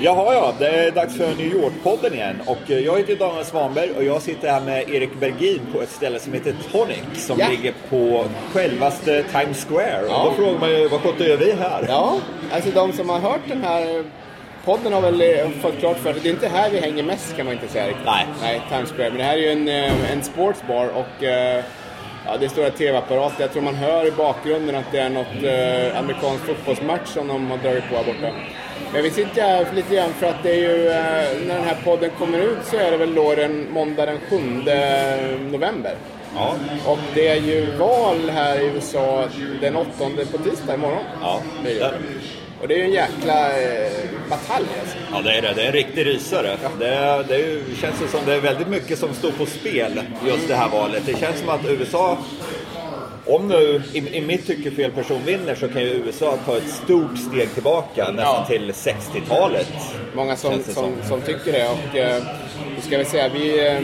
Jaha ja, det är dags för New York-podden igen. Och eh, jag heter Daniel Svanberg och jag sitter här med Erik Bergin på ett ställe som heter Tonic som Ja. ligger på självaste Times Square. Ja. Och då frågar man ju, vad sjutton gör vi här? Ja, alltså de som har hört den här podden har väl eh, fått klart för sig. Det är inte här vi hänger mest kan man inte säga riktigt. Nej. Nej, Times Square. Men det här är ju en, eh, en sportsbar och eh, ja, det är stora tv-apparater. Jag tror man hör i bakgrunden att det är något eh, amerikansk fotbollsmatch som de har dragit på här borta. Men vi sitter här lite grann för att det är ju, eh, när den här podden kommer ut så är det väl då den måndag den 7 november. Ja. Och det är ju val här i USA den 8 på tisdag imorgon. Ja. Det. Ja. Och det är ju en jäkla eh, batalj alltså. Ja, det är det. Det är en riktig rysare. Det, är, det är känns ju som det är väldigt mycket som står på spel just det här valet. Det känns som att USA, om nu i, i mitt tycke fel person vinner så kan ju USA ta ett stort steg tillbaka nästan Ja. till 60-talet. Många som, det som, som. som tycker det. Och, eh, ska vi säga, vi eh,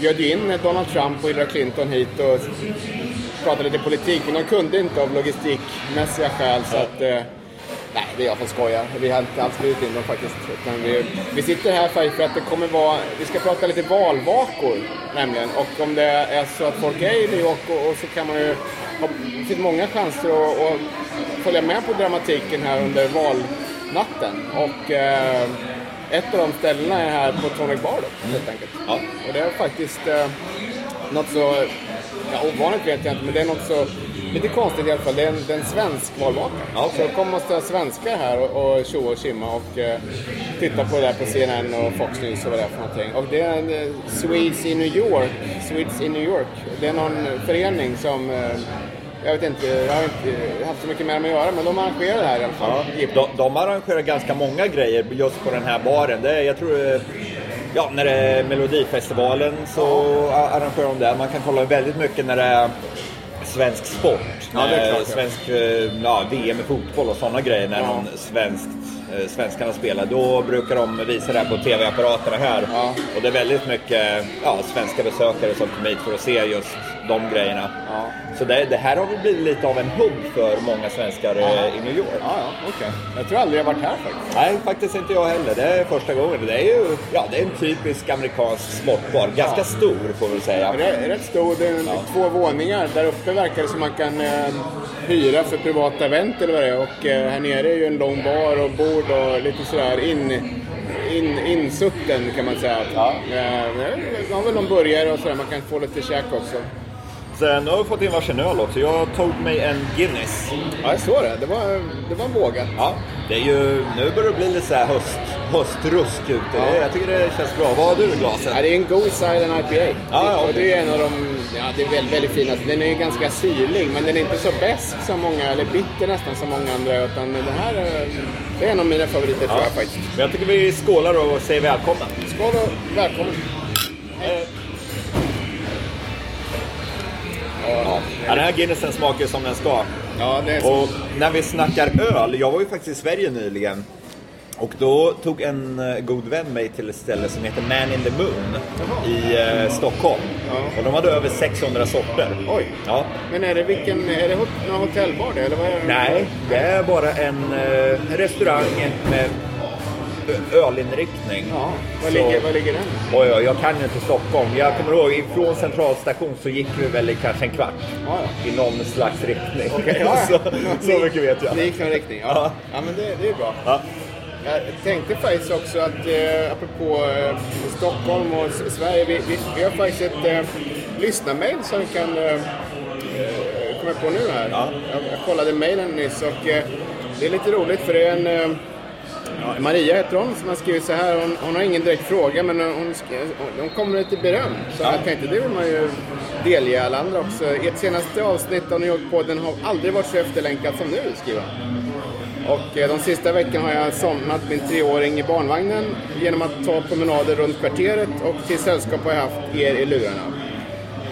bjöd ju in Donald Trump och Hillary Clinton hit och pratade lite politik. Men de kunde inte av logistikmässiga skäl. Så att, eh, det är jag som skojar. Vi har inte alls bjudit in dem faktiskt. Vi, vi sitter här för att det kommer vara, vi ska prata lite valvakor nämligen. Och om det är så att folk är i New York och, och så kan man ju ha, finns många chanser att, att följa med på dramatiken här under valnatten. Och eh, ett av de ställena är här på Tonic Bar då, helt enkelt. Ja. Och det är faktiskt eh, något så, ja ovanligt vet jag inte, men det är något så lite konstigt i alla fall. Det är en, det är en svensk valvaka. Ja. Så det kommer massa svenskar här och, och tjoa och tjimma och eh, titta på det där på CNN och Fox News och vad det är för någonting. Och det är en eh, Swedes in New York. Swedes in New York. Det är någon förening som eh, jag vet inte, jag har inte haft så mycket med dem att göra, men de arrangerar det här i alla fall. Ja, de, de arrangerar ganska många grejer just på den här baren. Det är, jag tror eh, Ja, när det är Melodifestivalen så arrangerar de det. Man kan kolla väldigt mycket när det är svensk sport. Ja, När klart. Svensk eh, ja, VM i fotboll och sådana grejer. När Ja. någon svensk, eh, svenskarna spelar. Då brukar de visa det här på TV-apparaterna här. Ja. Och det är väldigt mycket ja, svenska besökare som kommer hit för att se just de grejerna. Ja. Så det, det här har väl blivit lite av en hubb för många svenskar eh, Ja. i New York. Ja, ja, okej. Jag tror aldrig jag varit här faktiskt. Nej, faktiskt inte jag heller. Det är första gången. Det är ju ja, det är en typisk amerikansk sportbar. Ganska stor får vi säga. Är rätt stor, det är två våningar. Där uppe verkar det som man kan eh, hyra för privata event eller vad det är. Och eh, här nere är ju en lång bar och bord och lite sådär in, in, insutten kan man säga. Ja. Eh, de har väl någon burgare och sådär, man kan få lite käk också. Sen har vi fått in varsin öl också. Jag tog mig en Guinness. Ja, jag såg det. Det var, det var vågat. Ja, det är ju, nu börjar det bli lite så här höst, höstrusk ute. Ja. Jag tycker det känns bra. Vad har du i glaset? Ja, det är en Go Silent IPA. ja, och okej. det är en av de, ja det är väldigt, väldigt fina. Den är ganska syrlig, men den är inte så besk som många, eller bitter nästan som många andra. Utan den här, är- det är en av mina favoriter tror jag faktiskt. Men jag tycker vi skålar och säger välkomna. Skål och välkommen. Ja. Ja, den här Guinnessen smakar ju som den ska. Ja, det är så. Och när vi snackar öl, jag var ju faktiskt i Sverige nyligen. Och då tog en eh, god vän mig till ett ställe som heter Man in the Moon i eh, Stockholm. Ja. Och de hade över 600 sorter. Oj. Ja. Men är det vilken, är det hot- någon hotellbar det, eller vad är det? Nej, det är bara en eh, restaurang med ölinriktning. Ja, var ligger, var ligger den? Oj, oj, jag kan ju inte Stockholm. Jag kommer ihåg, ifrån centralstation så gick vi väl i kanske en kvart. Ja, ja. I någon slags riktning. Okej, ja, så, så mycket vet jag. Det gick någon riktning, ja. Ja. Men det, det är bra. Ja. Jag tänkte faktiskt också att, eh, apropå eh, Stockholm och Sverige, vi, vi, vi har faktiskt ett eh, lyssnarmail som vi kan eh, eh, komma på nu här. Ja. Jag, jag kollade mailen nyss och eh, det är lite roligt för det är en eh, ja, Maria heter hon som har skrivit så här. Hon, hon har ingen direkt fråga men hon, hon kommer med lite beröm. Så Ja. jag tänkte det vill man ju delge alla andra också. Ert senaste avsnitt av New York-podden har aldrig varit så efterlängtat som nu, skriver hon. Och eh, de sista veckorna har jag somnat min treåring i barnvagnen genom att ta promenader runt kvarteret och till sällskap har jag haft er i lurarna.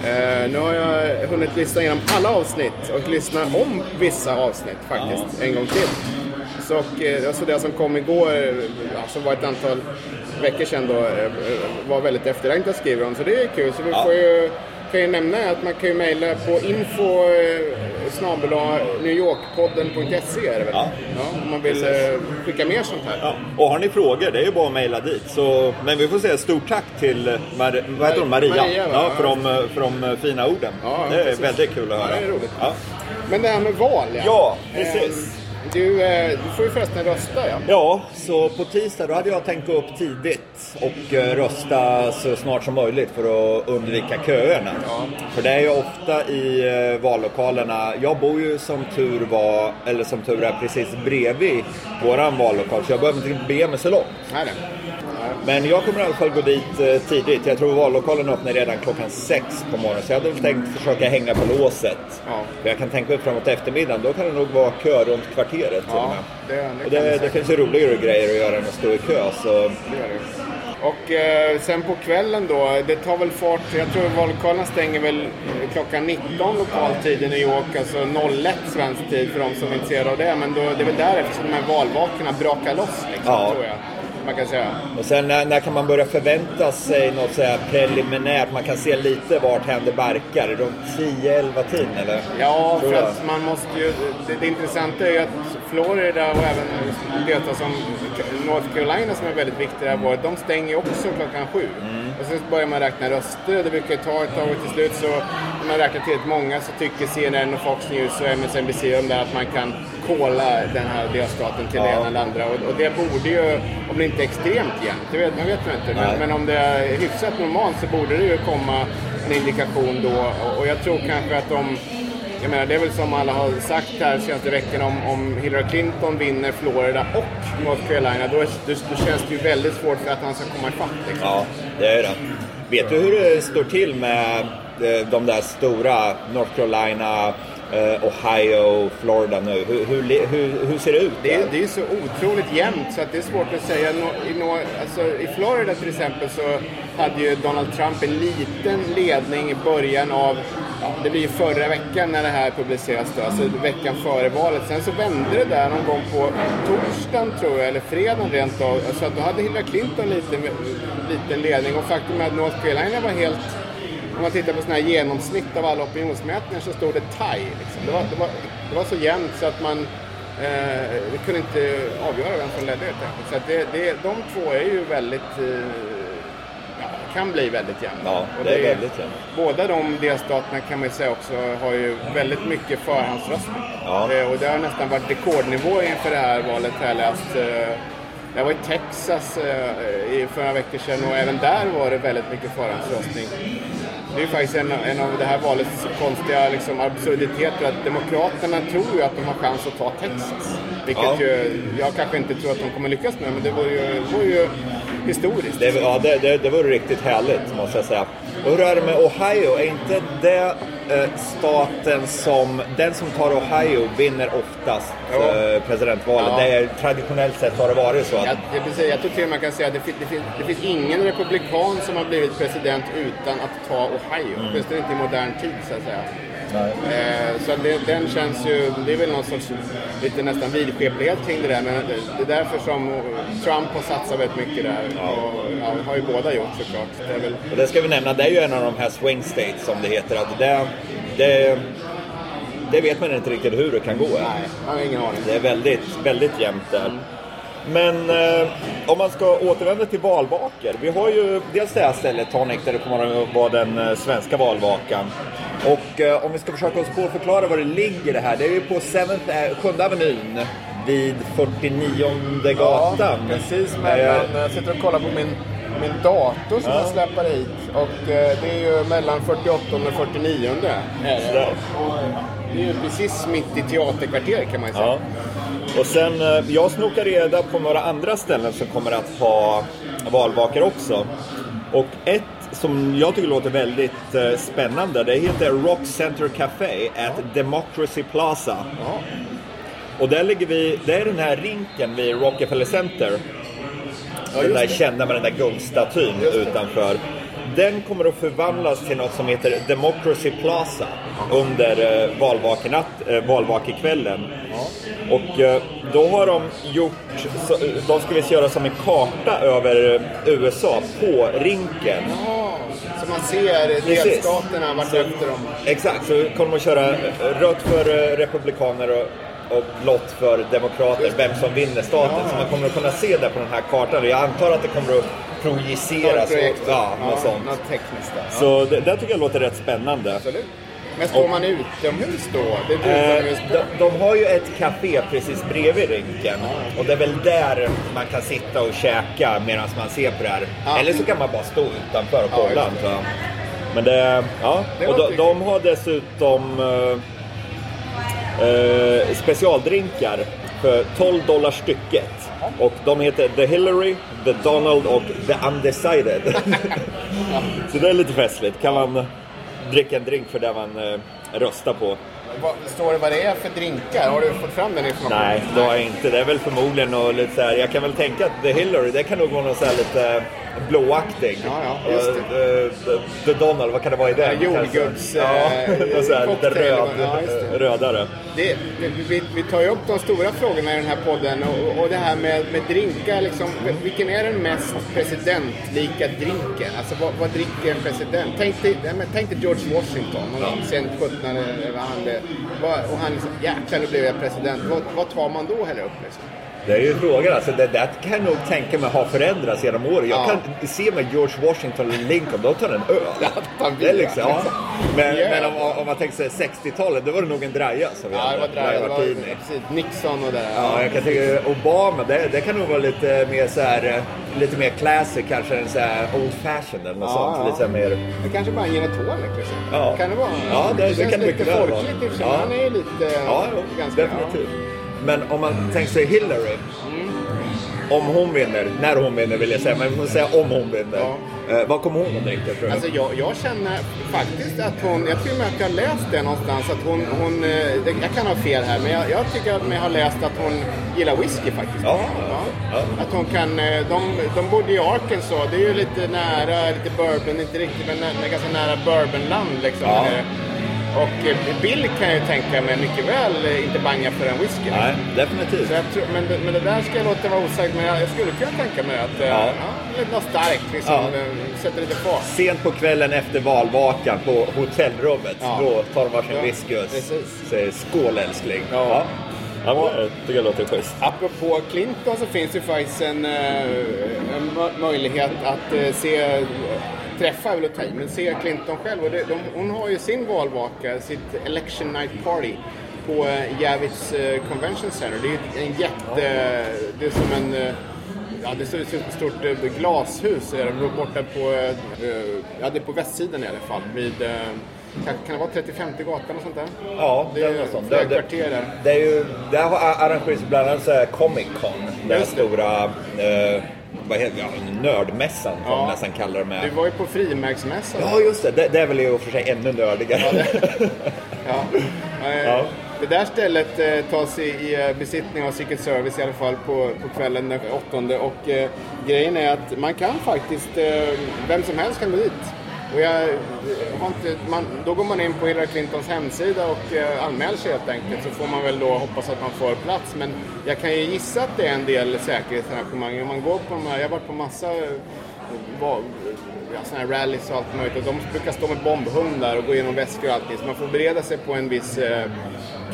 Eh, nu har jag hunnit lyssna igenom alla avsnitt och lyssna om vissa avsnitt faktiskt en gång till. Times och eh, alltså det som kom igår, ja, som var ett antal veckor sedan då, eh, eh, var väldigt efterlängtat skriver hon. Så det är kul. Så vi Ja. får ju, kan ju nämna att man kan ju mejla på info newyorkpodden.se är det väl? Ja. om man vill eh, skicka mer sånt här. Ja. Och har ni frågor, det är ju bara att mejla dit. Så, men vi får säga stort tack till Mar- vad heter hon? Maria, Maria, ja, för, de, för de fina orden. Ja, det är precis. väldigt kul att Ja, höra. det är roligt. Ja. Men det här med val ja. Ja, precis. Eh, Du, eh, du får ju förresten rösta ja. Ja, så på tisdag då hade jag tänkt gå upp tidigt och eh, rösta så snart som möjligt för att undvika köerna. För det är ju ofta i eh, vallokalerna, jag bor ju som tur var, eller som tur är precis bredvid våran vallokal så jag behöver inte bege mig så långt. Är den. Men jag kommer i alla fall gå dit eh, tidigt. Jag tror vallokalen öppnar redan klockan sex på morgonen. Så jag hade tänkt försöka hänga på låset. Ja. För jag kan tänka mig framåt eftermiddagen, då kan det nog vara kö runt kvarteret till Ja, med. det, det, Och det, det det finns ju roligare grejer att göra än att stå i kö. Så Det gör det. Och eh, sen på kvällen då, det tar väl fart, jag tror vallokalerna stänger väl klockan 19 lokal tid i New York, alltså 01 svensk tid för de som är intresserade av det. Men då, det är väl därefter som de här valvakorna brakar loss liksom, Ja. tror jag. Man kan säga. Och sen när, när kan man börja förvänta sig något så här preliminärt? Man kan se lite vart händer barkar. Runt 10-11 tiden eller? Ja, Tror för jag. att man måste ju... Det, det intressanta är ju att Florida och även delstater som North Carolina som är väldigt viktiga det här året, de stänger ju också klockan sju. Mm. Och sen börjar man räkna röster, det brukar ta ett tag och till slut så när man räknar tillräckligt många så tycker CNN och Fox News och MSNBC om det att man kan kolla den här delstaten till det Ja. ena eller andra. Och, och det borde ju, om det inte är extremt jämnt, det vet man vet inte, men, men om det är hyfsat normalt så borde det ju komma en indikation då. Och, och jag tror kanske att de jag menar, det är väl som alla har sagt här senaste veckan om, om Hillary Clinton vinner Florida och North Carolina, då, är, då, då känns det ju väldigt svårt för att han ska komma ifatt. Liksom. Ja, det är det. Vet du hur det står till med eh, de där stora North Carolina, eh, Ohio, Florida nu? Hur, hur, hur, hur ser det ut? Det är, det är så otroligt jämnt så att det är svårt att säga. I, alltså, I Florida till exempel så hade ju Donald Trump en liten ledning i början av, ja, det blir ju förra veckan när det här publiceras då, alltså veckan före valet. Sen så vände det där någon gång på torsdagen tror jag, eller fredagen rent av. Så att då hade Hillary Clinton lite, liten ledning och faktum är att North Carolina var helt om man tittar på sådana här genomsnitt av alla opinionsmätningar så stod det tie. Liksom. Det, var, det, var, det var så jämnt så att man eh, kunde inte avgöra vem som ledde helt enkelt. Så att det, det, de två är ju väldigt, eh, kan bli väldigt jämnt. Ja, Och det är väldigt jämnt. Båda de delstaterna kan man ju säga också har ju väldigt mycket förhandsröstning. Ja. Eh, och det har nästan varit rekordnivå inför det här valet har jag läst. Eh, jag var i Texas eh, i- för några veckor sedan och även där var det väldigt mycket förhandsröstning. Det är ju faktiskt en, en av det här valets konstiga liksom, absurditeter att Demokraterna tror ju att de har chans att ta Texas. Vilket Ja. ju, jag kanske inte tror att de kommer lyckas med, men det vore ju, det vore ju historiskt. Det, ja, det, det, det vore riktigt härligt måste jag säga. Och hur är det med Ohio? Är inte det eh, staten som, den som tar Ohio vinner oftast eh, presidentvalet? Ja. Det är, traditionellt sett har det varit så. Att, Jag, jag, precis, jag tror till och med man kan säga att det, det, finns, det finns ingen republikan som har blivit president utan att ta Ohio. Mm. Åtminstone inte i modern tid så att säga. Eh, så det, den känns ju, det är väl någon sorts lite nästan vidskeplighet kring det där. Men det, det är därför som Trump har satsat väldigt mycket där. Och, ja, har ju båda gjort såklart. Det är väl, och det ska vi nämna, det är ju en av de här swing states som det heter. Att det, det, det vet man inte riktigt hur det kan gå. nej, jag har ingen aning. Det är väldigt, väldigt jämnt där. Men eh, om man ska återvända till valvakor. Vi har ju dels det här stället, Tonic, där det kommer att vara den eh, svenska valvakan. Och eh, om vi ska försöka oss på att förklara var det ligger det här. Det är ju på 7th, eh, 7 Avenyn vid 49 gatan. precis Eh, mellan, jag sitter och kollar på min, min dator som Ja. jag släpar hit. Och eh, det är ju mellan 48 och 49. Är det. Är ju precis mitt i teaterkvarteret kan man ju säga. Ja. Och sen, eh, jag snokar reda på några andra ställen som kommer att ha valvakor också. Och ett som jag tycker låter väldigt eh, spännande, det heter Rock Center Café at Democracy Plaza. Ja. Och där ligger vi, det är den här rinken vid Rockefeller Center. den just där kända med den där guldstatyn utanför. Den kommer att förvandlas till något som heter Democracy Plaza under eh, valvakenatt, eh, valvakekvällen. Och eh, då har de gjort, så- de ska visst göra som en karta över USA på rinken. Ja, så man ser delstaterna vart efter dem. Exakt, så kommer de köra rött för eh, republikaner och, och blått för demokrater, vem som vinner staten. Så man kommer att kunna se det på den här kartan. Jag antar att det kommer att projiceras. och- Projektor. Ja, något sånt. Något tekniskt där. Ja, Så det, det tycker jag låter rätt spännande. absolut. Men står man utomhus då? Det är Eh, de, de har ju ett café precis bredvid rinken. Och det är väl där man kan sitta och käka medan man ser på det här. Ja. Eller så kan man bara stå utanför och Ja, kolla. just det. Men det, ja. Det och de, de har dessutom eh, eh, specialdrinkar för 12 dollar stycket. Och de heter The Hillary, The Donald och The Undecided. så det är lite festligt. Kan man dricka en drink för det man eh, röstar på. Står det vad det är för drinkar? Har du fått fram den informationen? Nej, det har jag inte. Det är väl förmodligen något lite så här, Jag kan väl tänka att The Hillary, det kan nog vara något så här lite blåaktig. Ja, ja, just det. Eh, The Donald, vad kan det vara i den? Ja, jordgubbs, Ja, eh, något så här, lite röd, Ja, det. rödare. Det, vi, vi tar ju upp de stora frågorna i den här podden och, och det här med, med drinkar. Liksom, vilken är den mest presidentlika drinken? Alltså vad, vad dricker en president? Tänk dig, tänk dig George Washington, gång sent 17 eller vad han vad, Och han liksom, jäklar nu blev jag president. Vad, vad tar man då heller upp liksom? Det är ju frågan. Alltså, det där kan jag nog tänka mig har förändrats genom åren. Jag Ja. kan se med George Washington eller Lincoln, de tar en öl. Ja, det är liksom, ja. Men, Ja. men om, om man tänker sig 60-talet, då var det nog en draja som vi Ja, det var. Draga, det var precis, Nixon och det där. Ja, jag kan tänka Obama, det, det kan nog vara lite mer så här, eh, lite mer classic kanske än så här old fashion eller något Ja, sånt. ja. Lite så mer... Det kanske bara är en tonic liksom. Ja. Kan det vara? Ja, det- det känns kan det lite mycket väl vara. folkligt i och för sig. Han är ju lite... Ja, jo, ganska, definitivt. Men om man tänker sig Hillary. Om hon vinner, när hon vinner vill jag säga, men vi får säga om hon vinner. Eh, vad kommer hon att dricka tror du? Alltså jag, jag känner faktiskt att hon, jag tror att jag har läst det någonstans att hon, hon eh, jag kan ha fel här, men jag, jag tycker att jag har läst att hon gillar whisky faktiskt. Ja, ja. Att hon kan, eh, de, de bodde i Arkansas, det är ju lite nära, lite bourbon, inte riktigt men nä, ganska nära bourbonland liksom. Ja. Och eh, Bill kan jag tänka mig mycket väl eh, inte banga för en whisky. Nej, definitivt. Så jag tror, men, det- men det där ska jag låta vara osagt, men jag, jag skulle kunna tänka mig att eh, Ja. ja. lite något starkt liksom, Ja. sätter lite fart. Sent på kvällen efter valvakan på hotellrummet, Ja. då tar de varsin Ja, whisky och säger skål älskling. Ja. ja. ja men det tycker jag låter schysst. Apropå Clinton så finns det faktiskt en, en mö- möjlighet att se, träffa är väl att ta i, men se Clinton själv. Och det, de, hon har ju sin valvaka, sitt election night party på eh, Javits eh, Convention Center. Det är ju en jätte, det är som en eh, Ja, det är ett stort glashus är det, borta på, ja, det är på västsidan i alla fall. Vid, kan, kan det vara 30-50 gatan och sånt där? Ja, Det är sånt. flera kvarter där. Det är ju, där har arrangerats bland annat Comic Con. Den stora, eh, vad heter ja, nördmässan får man Ja. nästan kalla det med. Du var ju på frimärksmässan. Ja, just det. det. Det är väl i och för sig ännu nördigare. Ja. Eh, Ja. Det där stället eh, tas i, i eh, besittning av Secret Service i alla fall på, på kvällen den 8 och eh, grejen är att man kan faktiskt, eh, vem som helst kan gå dit. Och jag, eh, har inte, man, då går man in på Hillary Clintons hemsida och eh, anmäler sig helt enkelt så får man väl då hoppas att man får plats. Men jag kan ju gissa att det är en del säkerhetsarrangemang. Om man går på de här, jag har varit på massa eh, eh, ja, såna här rallys och allt möjligt. Och de brukar stå med bombhundar och gå igenom väskor och allting. Så man får bereda sig på en viss eh,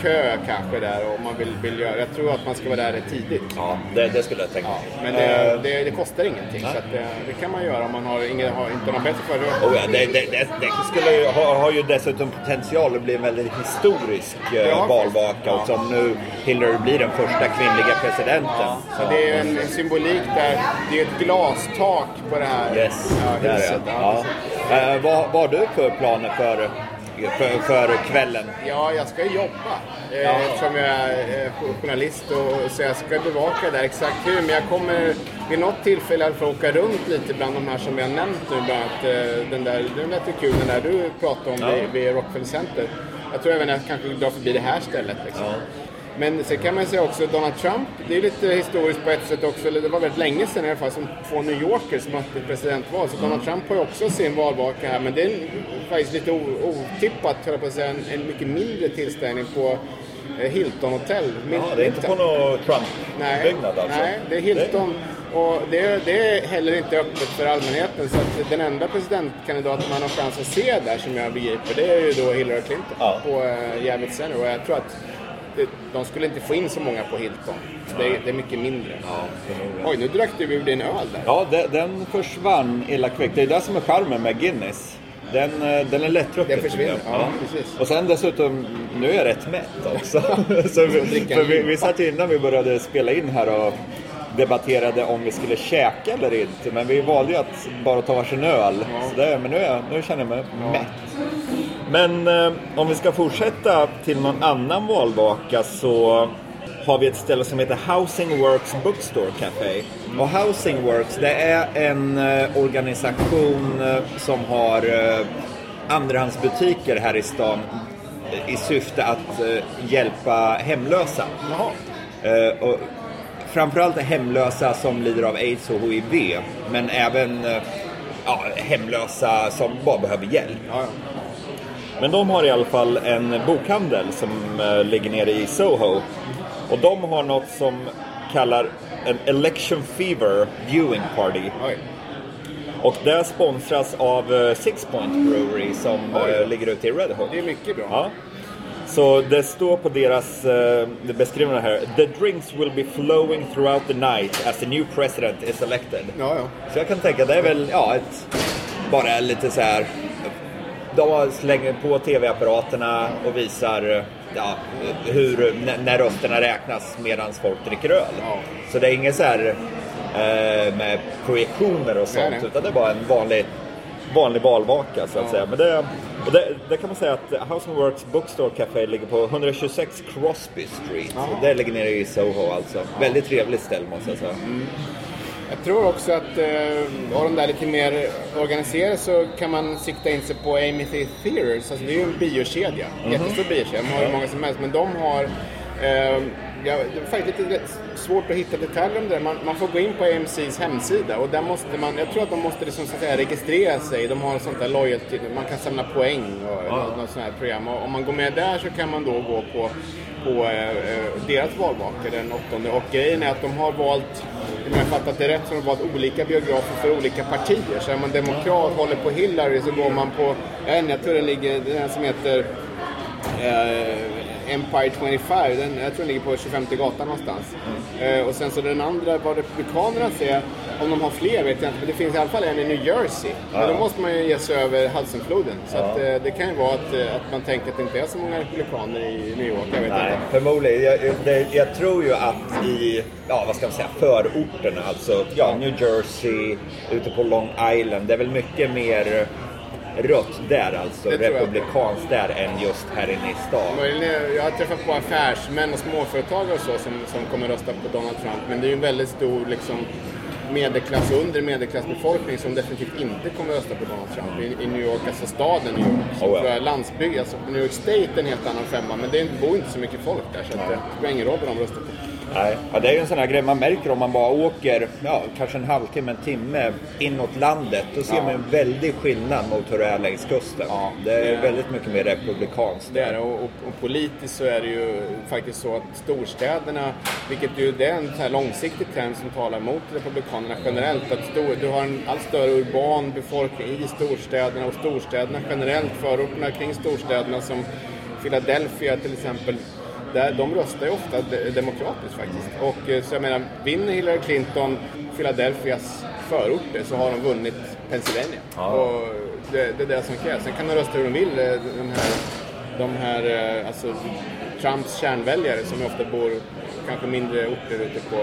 kö kanske där om man vill, vill göra. Jag tror att man ska vara där rätt tidigt. Ja, det, det skulle jag tänka. Ja, men det, det, det kostar ingenting. Så att det, det kan man göra om man har, ingen, har inte något bättre för det. Oh ja, det, det, skulle ju, ha, har ju dessutom potential att bli en väldigt historisk eh, Ja, valvaka. ja. Och som nu Hillary blir den första kvinnliga presidenten. Så det är en symbolik där. Det är ett glastak på det här Yes, ja, där huset. ja. Ja, ja. Eh, vad, vad har du för planer för, för, för kvällen? Ja, jag ska jobba eh, eftersom jag är eh, journalist och, så jag ska bevaka där exakt hur. Men jag kommer vid något tillfälle att få åka runt lite bland de här som jag nämnt nu. Bland annat eh, den där, den lät ju kul, den där du pratade om Ja. vid, vid Rockefeller Center. Jag tror även att jag kanske drar förbi det här stället. Liksom. Ja. Men sen kan man säga också Donald Trump, det är lite historiskt på ett sätt också, eller det var väldigt länge sedan i alla fall, som två New Yorkers mötte presidentval. Så Donald Trump har ju också sin valvaka här, men det är faktiskt lite otippat, höll jag på att säga, en, en mycket mindre tillställning på eh, Hilton-hotell. Ja, det är inte på någon Trump-byggnad alltså? Nej, det är Hilton. Och det, det, är heller inte öppet för allmänheten. Så att den enda presidentkandidaten man har chans att se där som jag begriper, det är ju då Hillary Clinton Ja. på uh, Javits Center. Och jag tror att de skulle inte få in så många på Hilton. Det, är- det är mycket mindre. Ja. Oj, nu drack du ur din öl där. Ja, de- den försvann illa kvickt. Det är det som är charmen med Guinness. Den, eh, den är lättdrucken. Den försvinner, jag. ja, precis. Och sen dessutom, nu är jag rätt mätt också. så vi, för vi, vi satt ju innan vi började spela in här och debatterade om vi skulle käka eller inte. Men vi valde ju att bara ta varsin öl. Så det, men nu, är jag, nu känner jag mig mätt. Men eh, om vi ska fortsätta till någon annan valvaka så har vi ett ställe som heter Housing Works Bookstore Café. Och Housing Works det är en eh, organisation eh, som har eh, andrahandsbutiker här i stan i syfte att eh, hjälpa hemlösa. Eh, och framförallt hemlösa som lider av aids och hiv. Men även ja, hemlösa som bara behöver hjälp. Ja, ja. Men de har i alla fall en bokhandel som eh, ligger nere i Soho. Och de har något som kallar en Election Fever Viewing Party. Oj. Och det sponsras av eh, Six Point Brewery som Oj. eh, ligger ute i Red Hook. Det är mycket bra. Ja. Så det står på deras, eh, det här. The drinks will be flowing throughout the night as the new president is elected. Ja, ja. Så jag kan tänka, det är väl ja, ett, bara lite så här. De slänger på tv-apparaterna och visar ja, hur, när rösterna räknas medan folk dricker öl. Ja. Så det är inget så här eh, med projektioner och sånt, Nej, nej. utan det är bara en vanlig, vanlig valvaka så att Ja. säga. Men det, och det, det kan man säga att House and Works Bookstore Café ligger på 126 Crosby Street. Ja. Det ligger nere i Soho alltså. Väldigt trevligt ställe måste jag säga. Jag tror också att eh, av de där lite mer organiserade så kan man sikta in sig på Amity Theaters. Alltså det är ju en biokedja. Jättestor biokedja. De har hur många som helst. Men de har... Eh, ja, det är faktiskt lite svårt att hitta detaljer om det. Man, man får gå in på AMCs hemsida och där måste man... Jag tror att de måste liksom, så att säga, registrera sig. De har sånt där loyalty. Man kan samla poäng och något, något sånt här program. Och om man går med där så kan man då gå på på eh, eh, deras valvaka den åttonde. Och grejen är att de har valt, om jag fattat det rätt, så har de valt olika biografer för olika partier. Så är man demokrat, håller på Hillary, så går man på, jag vet inte, jag tror den ligger, den som heter eh, Empire 25, den, jag tror den ligger på 25 gatan någonstans. Eh, och sen så den andra, vad republikanerna säger, om de har fler vet jag inte, men det finns i alla fall en i New Jersey. Men då måste man ju ge sig över Hudsonfloden. Så att, eh, det kan ju vara att, eh, att man tänker att det inte är så många republikaner i New York, jag vet Nej, inte. förmodligen. Jag, det, jag tror ju att i, ja vad ska man säga, förorterna, alltså ja, New Jersey, ute på Long Island, det är väl mycket mer rött där alltså, Det republikanskt där än just här inne i stan. Jag har träffat på affärsmän och småföretagare och så som, som kommer rösta på Donald Trump. Men det är ju en väldigt stor liksom, medelklass och under medelklassbefolkning som definitivt inte kommer rösta på Donald Trump. I, i New York, alltså staden New York. Så Oh, tror jag landsbygd, alltså New York State är en helt annan femma. Men det bor inte så mycket folk där så att, det spelar ingen roll vad de röstar på. Nej. Ja, det är ju en sån här grej man märker om man bara åker ja, kanske en halvtimme, en timme inåt landet. Då ser Ja. man en väldig skillnad mot hur det är längs kusten. Ja, det är det väldigt mycket mer republikanskt. Det är. Och, och, och politiskt så är det ju faktiskt så att storstäderna, vilket ju det är en så här långsiktig trend som talar mot Republikanerna generellt, att stor, du har en allt större urban befolkning i storstäderna och storstäderna generellt, förorterna kring storstäderna som Philadelphia till exempel, där, de röstar ju ofta de- demokratiskt faktiskt. Och eh, så jag menar, vinner Hillary Clinton Philadelphias förorter så har de vunnit Pennsylvania. Ja. Och det, det är det som krävs. Sen kan de rösta hur de vill. eh, Den här, de här, eh, alltså Trumps kärnväljare som ofta bor kanske mindre orter ute på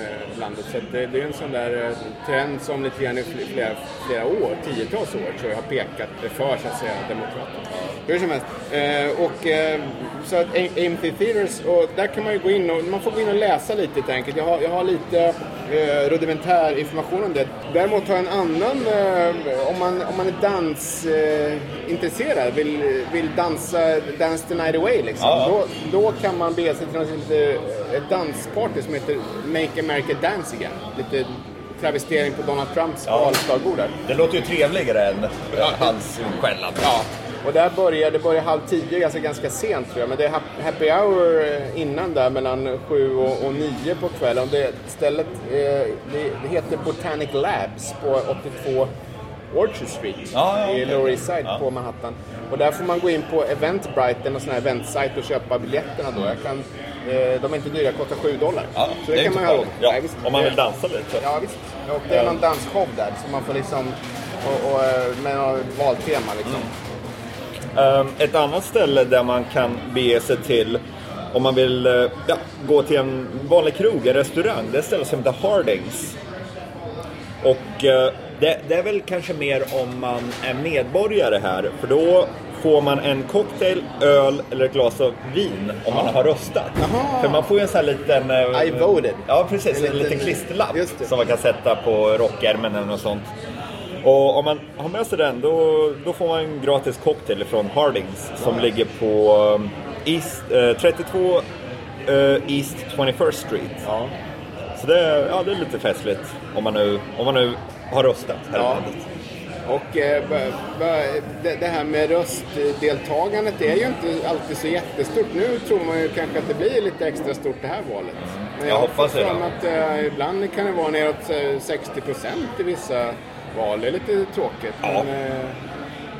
eh, landet. Så det, det är en sån där eh, trend som lite grann i fl- flera, flera år, tiotals år tror jag, har pekat för så att säga demokraterna. Hur som helst. Eh, och, eh, så att AMT Theaters, och där kan man ju gå in och man får gå in och läsa lite helt enkelt. Jag har, jag har lite eh, rudimentär information om det. Däremot har jag en annan, eh, om, man, om man är dansintresserad, eh, vill, vill dansa Dance the night away liksom. Ja. Då, då kan man bege sig till något, lite, ett dansparty som heter Make America Dance Again. Lite travestering på Donald Trumps Ja. valslagord där. Det låter ju trevligare än hans skällande. Ja, Och där börjar, det börjar halv tio, alltså ganska sent tror jag. Men det är happy hour innan där mellan sju och, och nio på kvällen. Det stället eh, det, det heter Botanic Labs på 82 Orchard Street Ja, ja, i. Lower East Side på Manhattan. Och där får man gå in på Eventbrite, en sån här eventsajt och köpa biljetterna då. Jag kan, eh, de är inte dyra, kostar 7 dollar. Ja, så det, är kan man med. ja, Nej. Om man vill dansa lite. Ja visst. Och det är någon dansshow där så man får liksom, och, och, eh, med något valtema liksom. Ehm, ett annat ställe där man kan bege sig till om man vill eh, ja, gå till en vanlig krog, en restaurang, det är ett ställe som heter Hardings. Och eh, det, det är väl kanske mer om man är medborgare här, för då får man en cocktail, öl eller ett glas av vin om man har röstat. Jaha. För man får ju en sån här liten... eh, I voted. Ja, precis. En En liten liten- klisterlapp som man kan sätta på rockärmen eller något sånt. Och om man har med sig den då, då får man en gratis cocktail från Hardings som ligger på um, East, eh, 32 eh, East 21st Street. Ja. Så det, är- ja, det är lite festligt om man nu, om man nu har röstat här Ja. Och eh, det, här med röstdeltagandet det är ju inte alltid så jättestort. Nu tror man ju kanske att det blir lite extra stort det här valet. Men Jag har hoppas det att eh, ibland kan det vara neråt eh, 60 procent i vissa val. Det är lite tråkigt. Ja. Men, eh,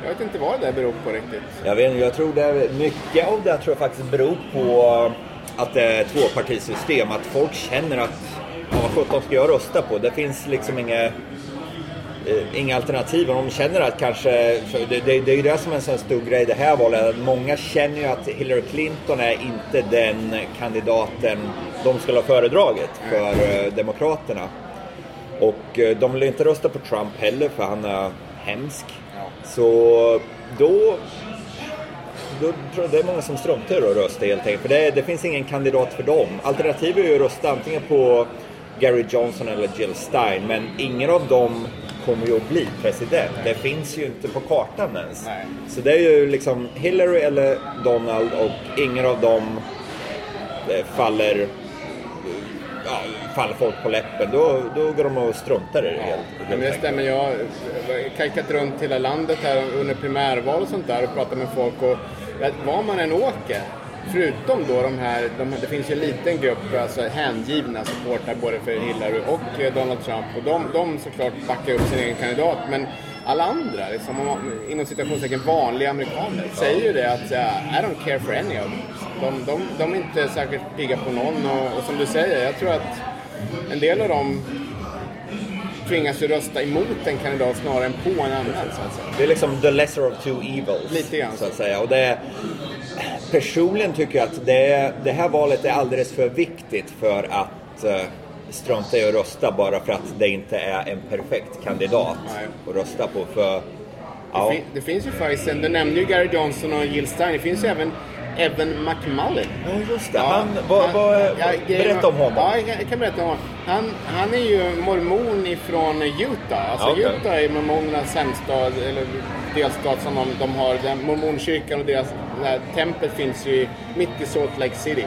jag vet inte vad det där beror på riktigt. Jag, vet, inte, jag tror det mycket av det tror jag faktiskt beror på att det är tvåpartisystem. Att folk känner att ja, vad sjutton ska jag rösta på? Det finns liksom inga, eh, inga alternativ. Och de känner att kanske, det, det, det är ju det som är en sån stor grej i det här valet. Många känner ju att Hillary Clinton är inte den kandidaten de skulle ha föredragit för eh, Demokraterna. Och eh, de vill inte rösta på Trump heller för han är hemsk. Så då, då tror jag det är många som struntar i att rösta helt enkelt. För det, det finns ingen kandidat för dem. Alternativet är ju att rösta antingen på Gary Johnson eller Jill Stein. Men ingen av dem kommer ju att bli president. Det finns ju inte på kartan ens. Nej. Så det är ju liksom Hillary eller Donald och ingen av dem eh, faller ja, faller folk på läppen, då, då går de och struntar i det helt, Ja, helt men det stämmer. Jag har kajkat runt hela landet här under primärval och sånt där och pratat med folk. Och var man än åker, förutom då de här, de, det finns ju en liten grupp alltså hängivna supportrar både för Hillary och eh, Donald Trump. Och de, de såklart backar upp sin egen kandidat. Men alla andra, liksom, inom citationstecken vanliga amerikaner, säger ju det att uh, I don't care for any of them. De, de, de är inte särskilt pigga på någon och, och som du säger, jag tror att en del av dem tvingas ju rösta emot en kandidat snarare än på en annan så att säga. Det är liksom the lesser of two evils. Lite grann Så att säga. Och det, personligen tycker jag att det, det här valet är alldeles för viktigt för att uh, strunta i att rösta bara för att det inte är en perfekt kandidat Nej. att rösta på. För, Det, ja, fin- det finns ju faktiskt, du nämnde ju Gary Johnson och Jill Stein, det finns ju även Evan McMullen. ja, just det. Ja, Han, vad, vad, ja, berätta om honom. Ja, jag kan, berätta om honom. Han, han är ju mormon ifrån Utah. Alltså okej. Utah är mormonernas hemstad, eller delstat som de, de har. Den mormonkyrkan och deras det här tempel finns ju mitt i Salt Lake City.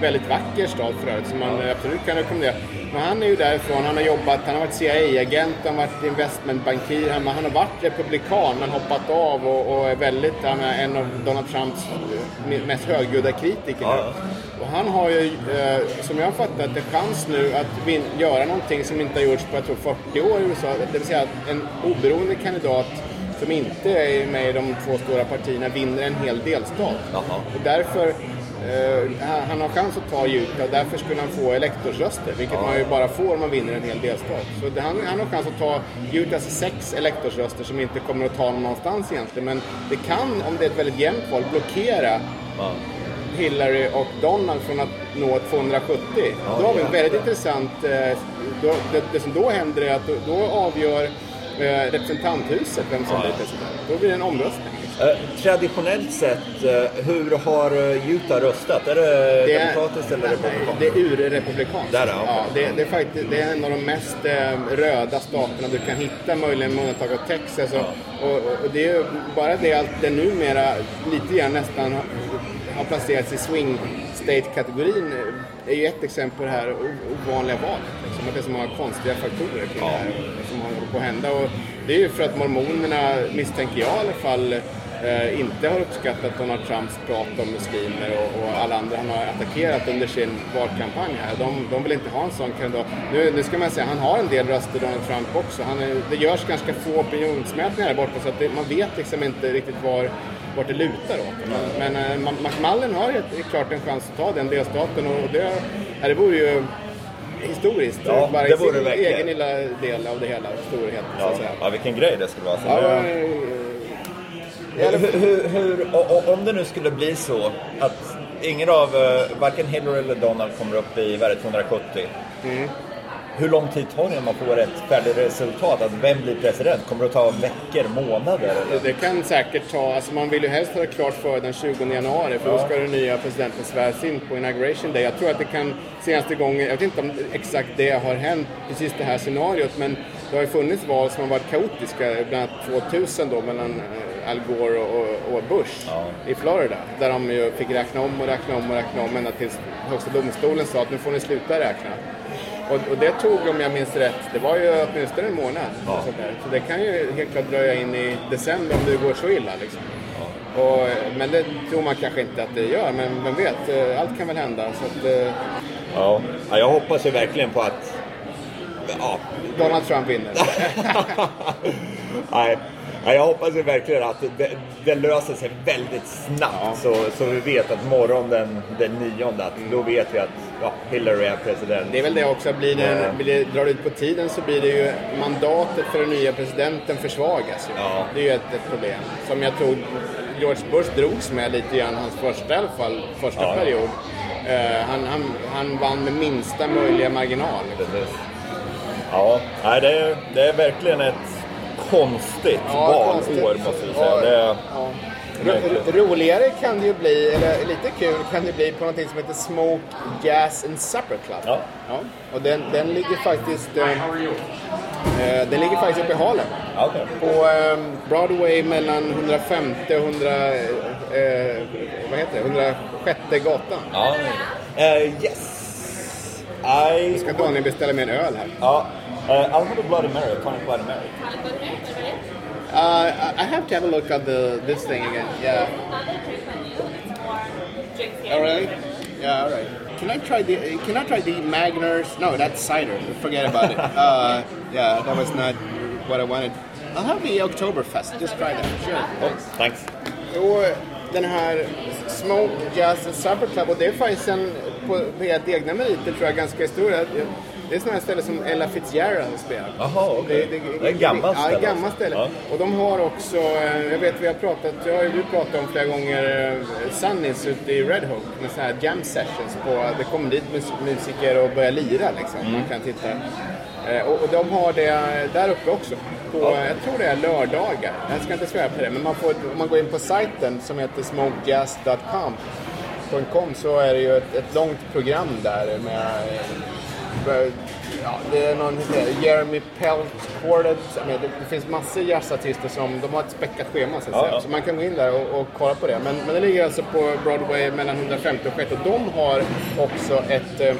Väldigt vacker stad för övrigt, som man absolut kan rekommendera. Men han är ju därifrån, han har jobbat, han har varit CIA-agent, han har varit investmentbankir, han, han har varit republikan men hoppat av och, och är väldigt, han är en av Donald Trumps mest högljudda kritiker Ja. Och han har ju, eh, som jag har fattat en chans nu att vin- göra någonting som inte har gjorts på jag tror 40 år i USA. Det vill säga att en oberoende kandidat som inte är med i de två stora partierna vinner en hel delstat. Jaha. Och därför, eh, han- har chans att ta Utah och därför skulle han få elektorsröster, vilket man ju bara får om man vinner en hel delstat. Så det, han, han har chans att ta Utahs sex elektorsröster som inte kommer att ta honom någonstans egentligen. Men det kan, om det är ett väldigt jämnt val, blockera Ja. Hillary och Donald från att nå 270. då har vi en ja. väldigt intressant... Eh, då, det, det som då händer är att då, då avgör eh, representanthuset vem som Ja, blir ja. president. Då blir det en omröstning. Eh, traditionellt sett, eh, hur har Utah röstat? Är det, demokratiskt eller republikanskt? Det är urrepublikanskt. Där, ja, okej. ja, det, det, är faktiskt, det är en av de mest röda staterna du kan hitta, möjligen med undantag av Texas. Och, och, och det är bara det att det numera lite grann nästan har placerats i swing state-kategorin är ju ett exempel på det här ovanliga valet. Liksom, att det är så många konstiga faktorer kring det här som håller på att hända. Och det är ju för att mormonerna, misstänker jag i alla fall, eh, inte har uppskattat Donald Trumps prat om muslimer och, och alla andra han har attackerat under sin valkampanj här. De, de vill inte ha en sån kandidat. Nu, nu ska man säga, han har en del röster, Donald Trump också. Han är, det görs ganska få opinionsmätningar här borta så att det, man vet liksom inte riktigt var vart det lutar åt. Men, men äh, McMullen har ett, klart en chans att ta den delstaten och det, det vore ju historiskt. Ja, bara det vore sin verkligen. egen lilla del av det hela, storhet så Ja, att säga. ja, vilken grej det skulle vara. Så Ja, det- eh, hur, hur, hur, och, om det nu skulle bli så att ingen av, uh, varken Hillary eller Donald kommer upp i värde 270. Mm. Hur lång tid tar det innan man får ett färdigt resultat? Att vem blir president? Kommer det att ta veckor, månader? Eller? Det kan säkert ta, alltså man vill ju helst ha det klart för den 20 januari för då ska den nya presidenten sväras in på inauguration day. Jag tror att det kan, senaste gången, jag vet inte om exakt det har hänt, precis det här scenariot, men det har ju funnits val som har varit kaotiska, bland annat 2000 då mellan eh, Al Gore och, och- och Bush Ja. i Florida. Där de ju fick räkna om och räkna om och räkna om ända tills högsta domstolen sa att nu får ni sluta räkna. Och, och det tog, om jag minns rätt, det var ju åtminstone en månad. Ja. Så, det kan ju helt klart dröja in i december om det går så illa. Liksom. Och, men det tror man kanske inte att det gör, men vem vet, eh, allt kan väl hända. Så att, eh, Ja. ja, jag hoppas ju verkligen på att... Ja, Donald Trump vinner. Nej, jag hoppas ju verkligen att det, det löser sig väldigt snabbt. Ja. Så, så vi vet att morgon den, den nionde, att då vet vi att ja, Hillary är president. Det är väl det också, blir det, Ja. blir det, drar det ut på tiden så blir det ju mandatet för den nya presidenten försvagas. Ju. Ja. Det är ju ett, ett problem. Som jag tror George Bush drogs med lite grann hans första, i alla fall, första Ja. period. Eh, han, han, han vann med minsta möjliga marginal. Precis. Ja, nej, det, är, det är verkligen ett konstigt valår konstigt. måste vi säga. Ja, Det, ja. Ro- Roligare kan det ju bli, eller lite kul kan det bli på någonting som heter Smoke, Gas and Supper Club. Ja. Och den, den ligger faktiskt eh, eh, den ligger faktiskt uppe i Harlem. ja, okej. På eh, Broadway mellan 105 och 100, eh, vad heter det? 106 gatan. Ja, eh, yes. I... Ska Daniel beställa mig en öl här? Ja, uh, I'll have a Bloody Mary, a tonic Bloody Mary. Uh, I I have to have a look at the, this thing again. Yeah. Oh, really? Yeah, all right. Can I try the Can I try the Magners? No, that's cider. Forget about it. Uh, yeah, that was not what I wanted. I'll have the Oktoberfest. Just try that. Sure. Oh, thanks. Och den här Smoke Jazz and Supper Club, och det är faktiskt en, på på helt egna meriter tror jag, ganska stor. Det är sådana här ställen som Ella Fitzgerald spelar. Jaha, okej. Det är ett gammalt Ja, ställe ett gammalt ställe. Ja. Och de har också, eh, jag vet vi har pratat, jag har ju du pratat om flera gånger, eh, Sunnys ute i Red Hook med sådana här jam sessions på, det kommer dit mus- musiker och börjar lira liksom. Mm. Man kan titta. Eh, Och, och de har det där uppe också. På, Ja. Jag tror det är lördagar. Jag ska inte svära på det, men man får, om man går in på sajten som heter smokejazz.com .com så är det ju ett, ett långt program där med Ja, det är någon Jeremy Pelt Quartet. Det, det finns massor jazzartister som de har ett späckat schema så Ja, ja. Så man kan gå in där och, och kolla på det. Men, men det ligger alltså på Broadway mellan 150 och 6 och de har också ett eh,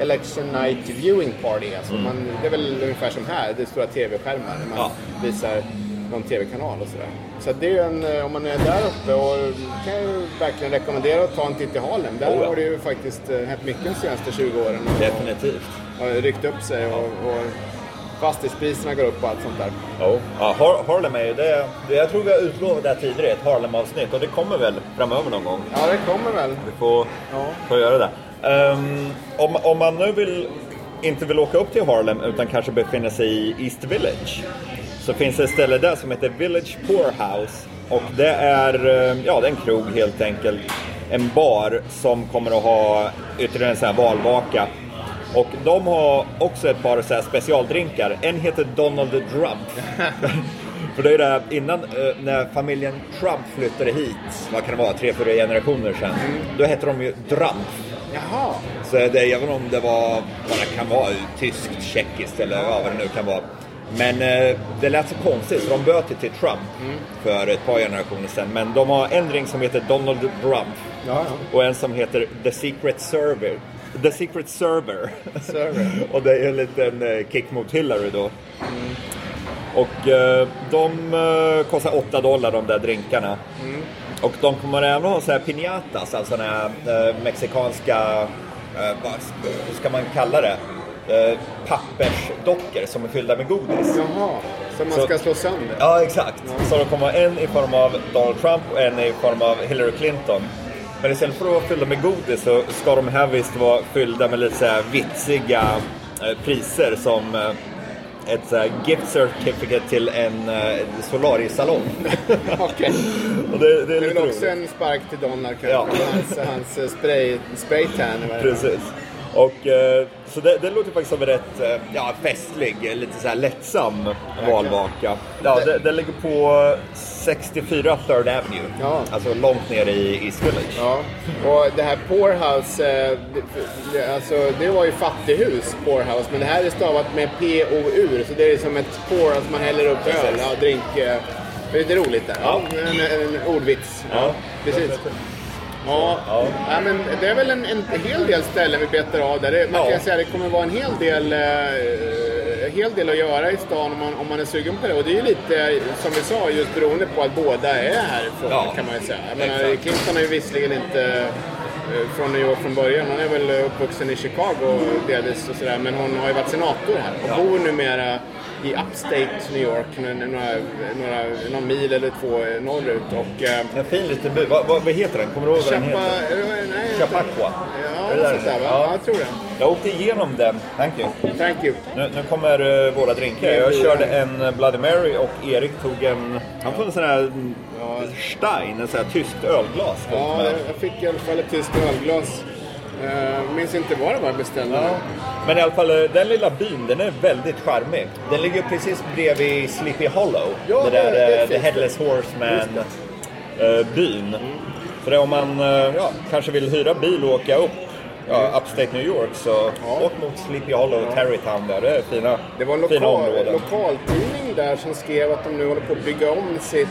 Election Night Viewing Party. Alltså man, det är väl ungefär som här, det är stora tv-skärmar man visar någon tv-kanal och sådär. Så det är ju en, eh, om man är där uppe och kan jag ju verkligen rekommendera att ta en titt i Harlem. Där Oh, ja. har det ju faktiskt eh, hänt mycket de senaste 20 åren. Och- Definitivt. har ryckt upp sig och, och fastighetspriserna går upp och allt sånt där. Jo. Ja, Har- Harlem är ju det. Jag tror vi har utlovat det här tidigare, ett Harlem-avsnitt. Och det kommer väl framöver någon gång. Ja, det kommer väl. Vi får, Ja. får göra det. Ehm, om, om man nu vill, inte vill åka upp till Harlem utan kanske befinner sig i East Village. Så finns det ett ställe där som heter Village Poorhouse. Och det är, eh, ja, det är en krog helt enkelt. En bar som kommer att ha ytterligare en sån här valvaka. Och de har också ett par så specialdrinkar. En heter Donald Trump. För det är det här, innan eh, när familjen Trump flyttade hit, vad kan det vara, tre, fyra generationer sedan. Då hette de ju Trump. Jaha. Så det, även om det var vad det kan vara, tyskt, tjeckiskt eller ja, vad det nu kan vara. Men eh, det lät så konstigt så de böt ju till Trump för ett par generationer sedan. Men de har en drink som heter Donald Trump Ja, och en som heter The Secret Server. The Secret Server. Server. och det är en liten eh, kick mot Hillary då. Och eh, de eh, kostar 8 dollar de där drinkarna. Och de kommer även ha så här piñatas, alltså sådana här eh, mexikanska, eh, vad hur ska man kalla det? Eh, pappersdockor som är fyllda med godis. Jaha, som man Så- ska slå sönder? Ja, exakt. Så det kommer vara en i form av Donald Trump och en i form av Hillary Clinton. Men istället för att vara fyllda med godis så ska de här visst vara fyllda med lite så här vitsiga eh, priser som eh, ett så här gift certificate till en eh, solariesalong. Okej. och det, det är Det är lite väl också en spark till Donald kanske, Ja. hans, hans eh, spray, spraytan. eller vad det är. Precis. Och, eh, så det, det låter faktiskt som en rätt eh, ja, festlig, eh, lite så här lättsam valvaka. Ja, det, det ligger på 64 Third Avenue. Ja. Alltså långt ner i East Village. Ja, och det här Poorhouse, eh, det, alltså, det var ju fattighus, Poorhouse, men det här är stavat med P-O-U, så det är som ett pour, alltså man häller upp öl, ja, drink. Det är lite roligt där. Ja. En, en ordvits. Ja. Precis. Ja, Ja. ja. men det är väl en, en hel del ställen vi betar av där. Det, man Ja. kan säga att det kommer vara en hel del, eh, hel del att göra i stan om man, om man är sugen på det. Och det är ju lite, som vi sa, just beroende på att båda är härifrån Ja. kan man ju säga. Jag menar. Clinton är ju visserligen inte eh, från New York från början. Hon är väl uppvuxen i Chicago delvis och sådär. Men hon har ju varit senator här och Ja. bor numera i upstate New York, några, några, några, någon mil eller två norrut. Och, eh, En fin liten by. Vad, vad, heter den? Kommer du ihåg vad den heter? eh, nej, Chappaqua. Ja, det där något sånt där det va? är? Ja. Ja. jag tror det. Jag åkte igenom den. Thank you. Thank you. Nu, nu kommer uh, våra drinkar. Jag körde en Bloody Mary och Erik tog en... Han tog en sån här mm, Stein, en sån här tyskt ölglas. Ja, jag fick i alla fall ett tyskt ölglas. Uh, minns inte vad det var jag beställde. Ja. Men i alla fall, eh, den lilla byn, den är väldigt charmig. Den ligger precis bredvid Sleepy Hollow. Ja, det där det eh, The Headless Horseman-byn. För det, om man eh, ja, kanske vill hyra bil och åka upp ja, upstate New York så Ja. åk mot Sleepy Hollow och Terrytown där. Det är fina, Det var en fina lokal, områden. lokaltidning där som skrev att de nu håller på att bygga om sitt...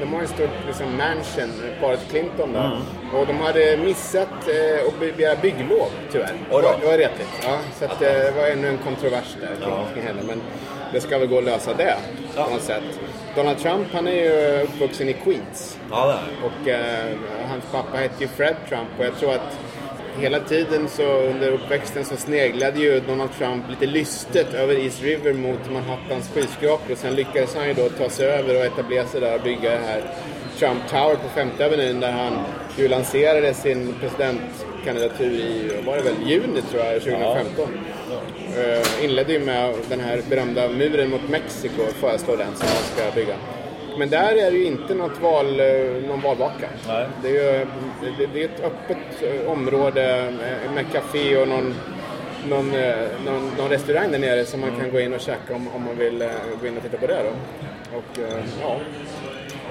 De har ju stort liksom, mansion, paret Clinton där. Mm. Och de hade missat eh, att be- begära bygglov, tyvärr. Oj då. Det var retligt. Ja, så att, eh, det var ännu en kontrovers där kring, Ja. henne. Men det ska väl gå att lösa det Ja. på något sätt. Donald Trump, han är ju uppvuxen i Queens. Ja, det är. Och eh, hans pappa hette ju Fred Trump och jag tror att hela tiden så under uppväxten så sneglade ju Donald Trump lite lystet över East River mot Manhattans skyskrapor och sen lyckades han ju då ta sig över och etablera sig där och bygga det här Trump Tower på Femte Avenyn där han ju lanserade sin presidentkandidatur i, var det väl, juni tror jag, 2015. Eh, inledde ju med den här berömda muren mot Mexiko föreslår den som han ska bygga. Men där är det ju inte något val, eh, någon valvaka. Nej. Det är ju det, det är ett öppet eh, område med, café och någon, någon, eh, någon, någon restaurang där nere som man kan gå in och käka om, om man vill gå in och titta på det. Då. Och ja,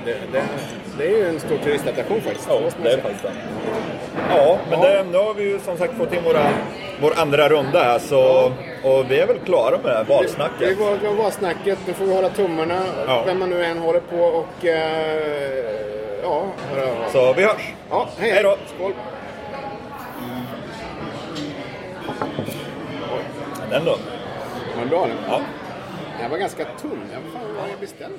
det, det, det är ju en stor turistattraktion faktiskt. Ja, det är faktiskt. Ja, men Ja. Det, nu har vi ju som sagt fått in våra, vår andra runda här så, och vi är väl klara med valsnacket. var, det var snacket. Nu får vi hålla tummarna, Ja. vem man nu än håller på och eh, ja. Så vi hörs! ja, hej, Hej då. Skål! Den då? Var den bra? Ja. Den var ganska tunn. Ja, vad fan var det jag beställde?